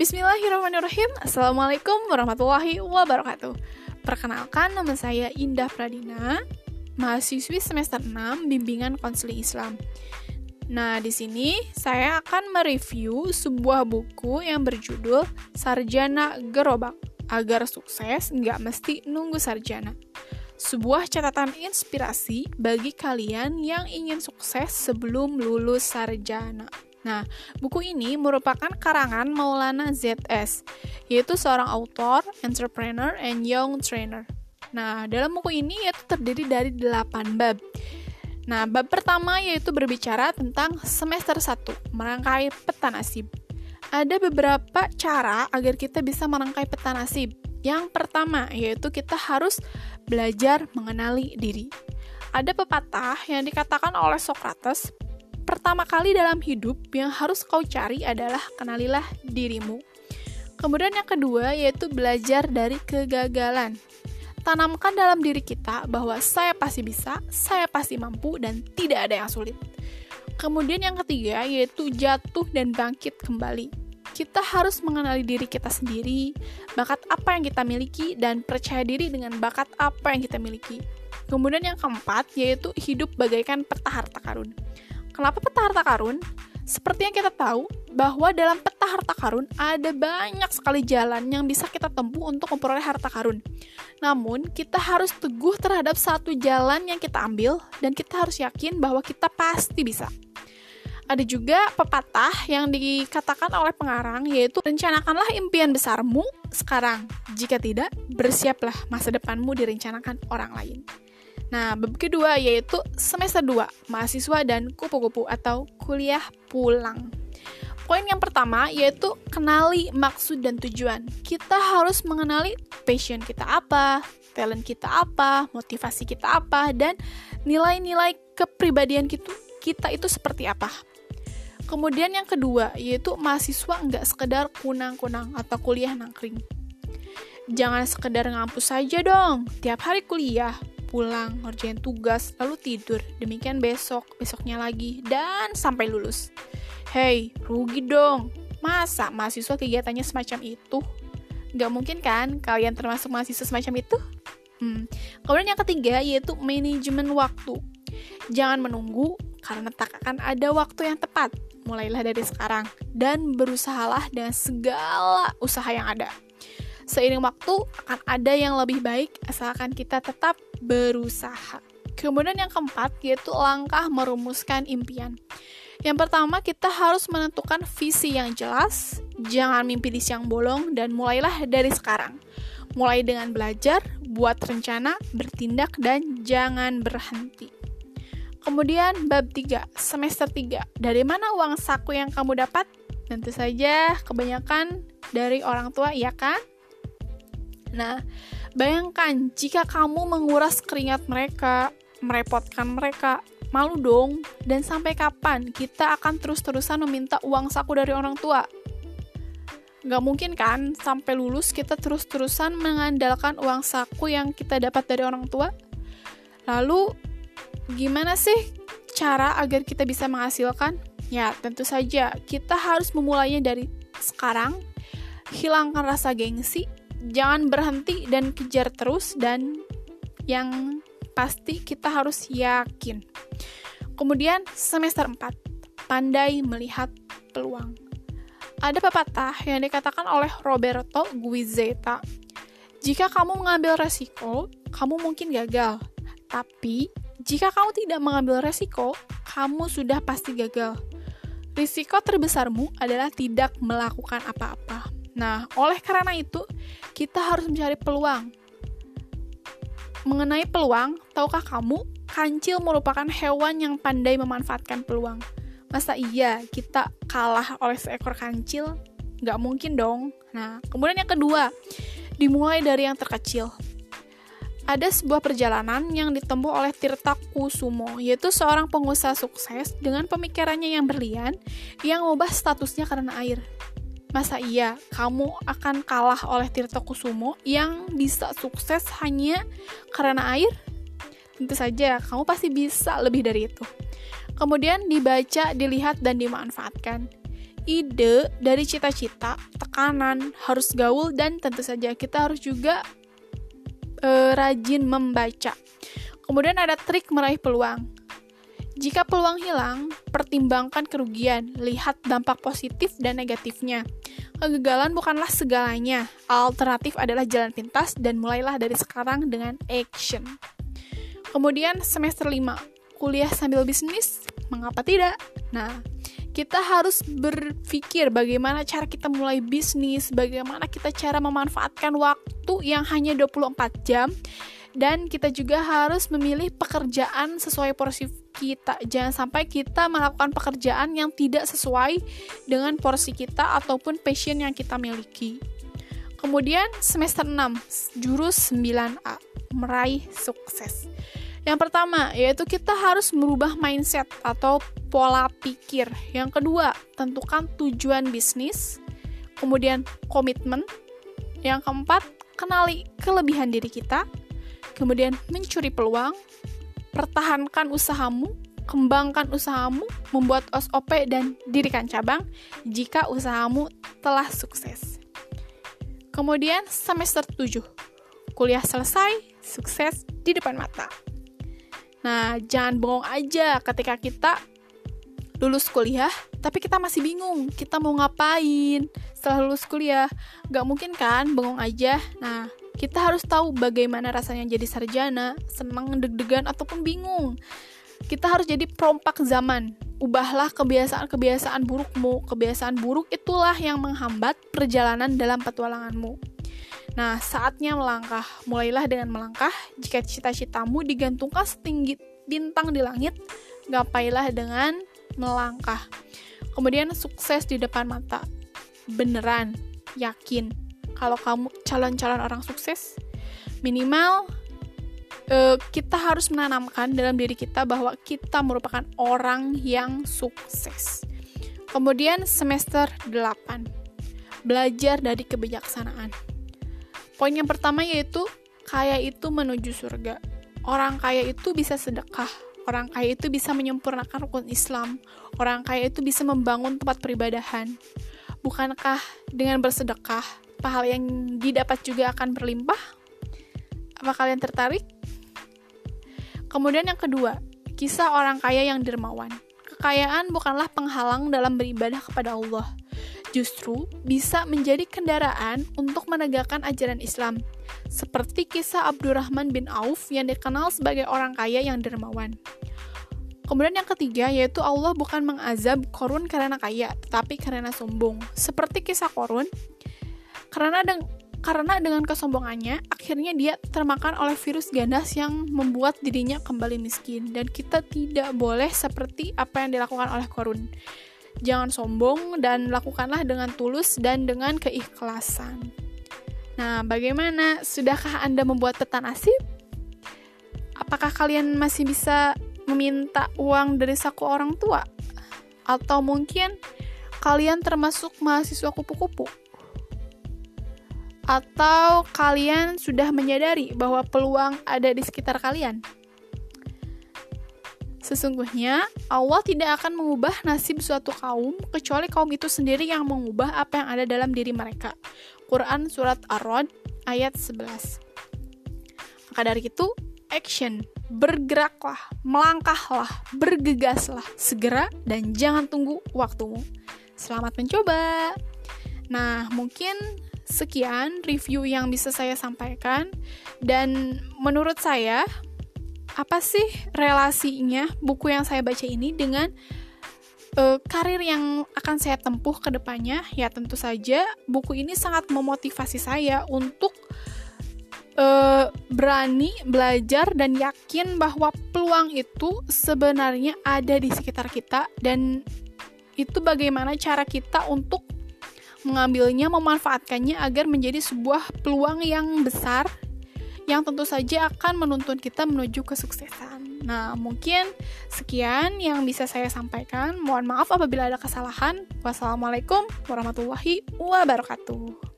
Bismillahirrahmanirrahim Assalamualaikum warahmatullahi wabarakatuh Perkenalkan nama saya Indah Pradina Mahasiswi semester 6 Bimbingan Konseling Islam Nah, di sini saya akan mereview sebuah buku yang berjudul Sarjana Gerobak. Agar sukses, nggak mesti nunggu sarjana. Sebuah catatan inspirasi bagi kalian yang ingin sukses sebelum lulus sarjana. Nah, buku ini merupakan karangan Maulana ZS, yaitu seorang author, entrepreneur, and young trainer. Nah, dalam buku ini yaitu terdiri dari 8 bab Nah, bab pertama yaitu berbicara tentang semester 1, merangkai peta nasib. Ada beberapa cara agar kita bisa merangkai peta nasib. Yang pertama yaitu kita harus belajar mengenali diri. Ada pepatah yang dikatakan oleh Socrates, pertama kali dalam hidup yang harus kau cari adalah kenalilah dirimu. Kemudian yang kedua yaitu belajar dari kegagalan tanamkan dalam diri kita bahwa saya pasti bisa, saya pasti mampu, dan tidak ada yang sulit. Kemudian yang ketiga yaitu jatuh dan bangkit kembali. Kita harus mengenali diri kita sendiri, bakat apa yang kita miliki, dan percaya diri dengan bakat apa yang kita miliki. Kemudian yang keempat yaitu hidup bagaikan peta harta karun. Kenapa peta harta karun? Seperti yang kita tahu, bahwa dalam peta harta karun ada banyak sekali jalan yang bisa kita tempuh untuk memperoleh harta karun. Namun, kita harus teguh terhadap satu jalan yang kita ambil dan kita harus yakin bahwa kita pasti bisa. Ada juga pepatah yang dikatakan oleh pengarang yaitu rencanakanlah impian besarmu sekarang. Jika tidak, bersiaplah masa depanmu direncanakan orang lain. Nah, bab kedua yaitu semester 2, mahasiswa dan kupu-kupu atau kuliah pulang. Poin yang pertama yaitu kenali maksud dan tujuan. Kita harus mengenali passion kita apa, talent kita apa, motivasi kita apa, dan nilai-nilai kepribadian kita, kita itu seperti apa. Kemudian yang kedua yaitu mahasiswa nggak sekedar kunang-kunang atau kuliah nangkring. Jangan sekedar ngampus saja dong, tiap hari kuliah, pulang, ngerjain tugas, lalu tidur. Demikian besok, besoknya lagi, dan sampai lulus. Hei, rugi dong. Masa mahasiswa kegiatannya semacam itu? Gak mungkin kan kalian termasuk mahasiswa semacam itu? Hmm. Kemudian yang ketiga yaitu manajemen waktu. Jangan menunggu karena tak akan ada waktu yang tepat. Mulailah dari sekarang dan berusahalah dengan segala usaha yang ada. Seiring waktu akan ada yang lebih baik asalkan kita tetap berusaha. Kemudian yang keempat yaitu langkah merumuskan impian. Yang pertama kita harus menentukan visi yang jelas, jangan mimpi di siang bolong dan mulailah dari sekarang. Mulai dengan belajar, buat rencana, bertindak dan jangan berhenti. Kemudian bab 3, semester 3. Dari mana uang saku yang kamu dapat? Tentu saja kebanyakan dari orang tua, ya kan? Nah, bayangkan jika kamu menguras keringat mereka, merepotkan mereka, malu dong. Dan sampai kapan kita akan terus-terusan meminta uang saku dari orang tua? Gak mungkin kan sampai lulus kita terus-terusan mengandalkan uang saku yang kita dapat dari orang tua? Lalu, gimana sih cara agar kita bisa menghasilkan? Ya, tentu saja kita harus memulainya dari sekarang, hilangkan rasa gengsi, jangan berhenti dan kejar terus dan yang pasti kita harus yakin. Kemudian semester 4, pandai melihat peluang. Ada pepatah yang dikatakan oleh Roberto Guizzeta. Jika kamu mengambil resiko, kamu mungkin gagal. Tapi, jika kamu tidak mengambil resiko, kamu sudah pasti gagal. Risiko terbesarmu adalah tidak melakukan apa-apa. Nah, oleh karena itu, kita harus mencari peluang. Mengenai peluang, tahukah kamu, kancil merupakan hewan yang pandai memanfaatkan peluang. Masa iya kita kalah oleh seekor kancil? Nggak mungkin dong. Nah, kemudian yang kedua, dimulai dari yang terkecil. Ada sebuah perjalanan yang ditempuh oleh Tirta Kusumo, yaitu seorang pengusaha sukses dengan pemikirannya yang berlian yang mengubah statusnya karena air. Masa iya kamu akan kalah oleh Tirta Kusumo yang bisa sukses hanya karena air? Tentu saja, kamu pasti bisa lebih dari itu. Kemudian dibaca, dilihat, dan dimanfaatkan. ide dari cita-cita, tekanan, harus gaul dan tentu saja kita harus juga uh, rajin membaca. Kemudian ada trik meraih peluang. Jika peluang hilang, pertimbangkan kerugian, lihat dampak positif dan negatifnya. Kegagalan bukanlah segalanya, alternatif adalah jalan pintas dan mulailah dari sekarang dengan action. Kemudian semester 5, kuliah sambil bisnis, mengapa tidak? Nah, kita harus berpikir bagaimana cara kita mulai bisnis, bagaimana kita cara memanfaatkan waktu yang hanya 24 jam dan kita juga harus memilih pekerjaan sesuai porsi kita. Jangan sampai kita melakukan pekerjaan yang tidak sesuai dengan porsi kita ataupun passion yang kita miliki. Kemudian semester 6, jurus 9A, meraih sukses. Yang pertama, yaitu kita harus merubah mindset atau pola pikir. Yang kedua, tentukan tujuan bisnis. Kemudian, komitmen. Yang keempat, kenali kelebihan diri kita kemudian mencuri peluang, pertahankan usahamu, kembangkan usahamu, membuat SOP dan dirikan cabang jika usahamu telah sukses. Kemudian semester 7, kuliah selesai, sukses di depan mata. Nah, jangan bengong aja ketika kita lulus kuliah, tapi kita masih bingung, kita mau ngapain setelah lulus kuliah. Gak mungkin kan bengong aja. Nah, kita harus tahu bagaimana rasanya jadi sarjana, senang, deg-degan, ataupun bingung. Kita harus jadi perompak zaman. Ubahlah kebiasaan-kebiasaan burukmu. Kebiasaan buruk itulah yang menghambat perjalanan dalam petualanganmu. Nah, saatnya melangkah. Mulailah dengan melangkah. Jika cita-citamu digantungkan setinggi bintang di langit, gapailah dengan melangkah. Kemudian sukses di depan mata. Beneran, yakin, kalau kamu calon-calon orang sukses minimal uh, kita harus menanamkan dalam diri kita bahwa kita merupakan orang yang sukses. Kemudian semester 8 belajar dari kebijaksanaan. Poin yang pertama yaitu kaya itu menuju surga. Orang kaya itu bisa sedekah orang kaya itu bisa menyempurnakan rukun Islam orang kaya itu bisa membangun tempat peribadahan. Bukankah dengan bersedekah pahala yang didapat juga akan berlimpah? Apa kalian tertarik? Kemudian yang kedua, kisah orang kaya yang dermawan. Kekayaan bukanlah penghalang dalam beribadah kepada Allah. Justru bisa menjadi kendaraan untuk menegakkan ajaran Islam. Seperti kisah Abdurrahman bin Auf yang dikenal sebagai orang kaya yang dermawan. Kemudian yang ketiga yaitu Allah bukan mengazab korun karena kaya, tetapi karena sombong. Seperti kisah korun karena deng karena dengan kesombongannya, akhirnya dia termakan oleh virus ganas yang membuat dirinya kembali miskin. Dan kita tidak boleh seperti apa yang dilakukan oleh Korun. Jangan sombong dan lakukanlah dengan tulus dan dengan keikhlasan. Nah, bagaimana? Sudahkah Anda membuat peta nasib? Apakah kalian masih bisa meminta uang dari saku orang tua? Atau mungkin kalian termasuk mahasiswa kupu-kupu? Atau kalian sudah menyadari bahwa peluang ada di sekitar kalian? Sesungguhnya, Allah tidak akan mengubah nasib suatu kaum kecuali kaum itu sendiri yang mengubah apa yang ada dalam diri mereka. Quran Surat Ar-Rod ayat 11 Maka dari itu, action, bergeraklah, melangkahlah, bergegaslah, segera dan jangan tunggu waktumu. Selamat mencoba! Nah, mungkin sekian review yang bisa saya sampaikan. Dan menurut saya apa sih relasinya buku yang saya baca ini dengan uh, karir yang akan saya tempuh ke depannya? Ya tentu saja buku ini sangat memotivasi saya untuk uh, berani belajar dan yakin bahwa peluang itu sebenarnya ada di sekitar kita. Dan itu bagaimana cara kita untuk mengambilnya, memanfaatkannya agar menjadi sebuah peluang yang besar yang tentu saja akan menuntun kita menuju kesuksesan. Nah, mungkin sekian yang bisa saya sampaikan. Mohon maaf apabila ada kesalahan. Wassalamualaikum warahmatullahi wabarakatuh.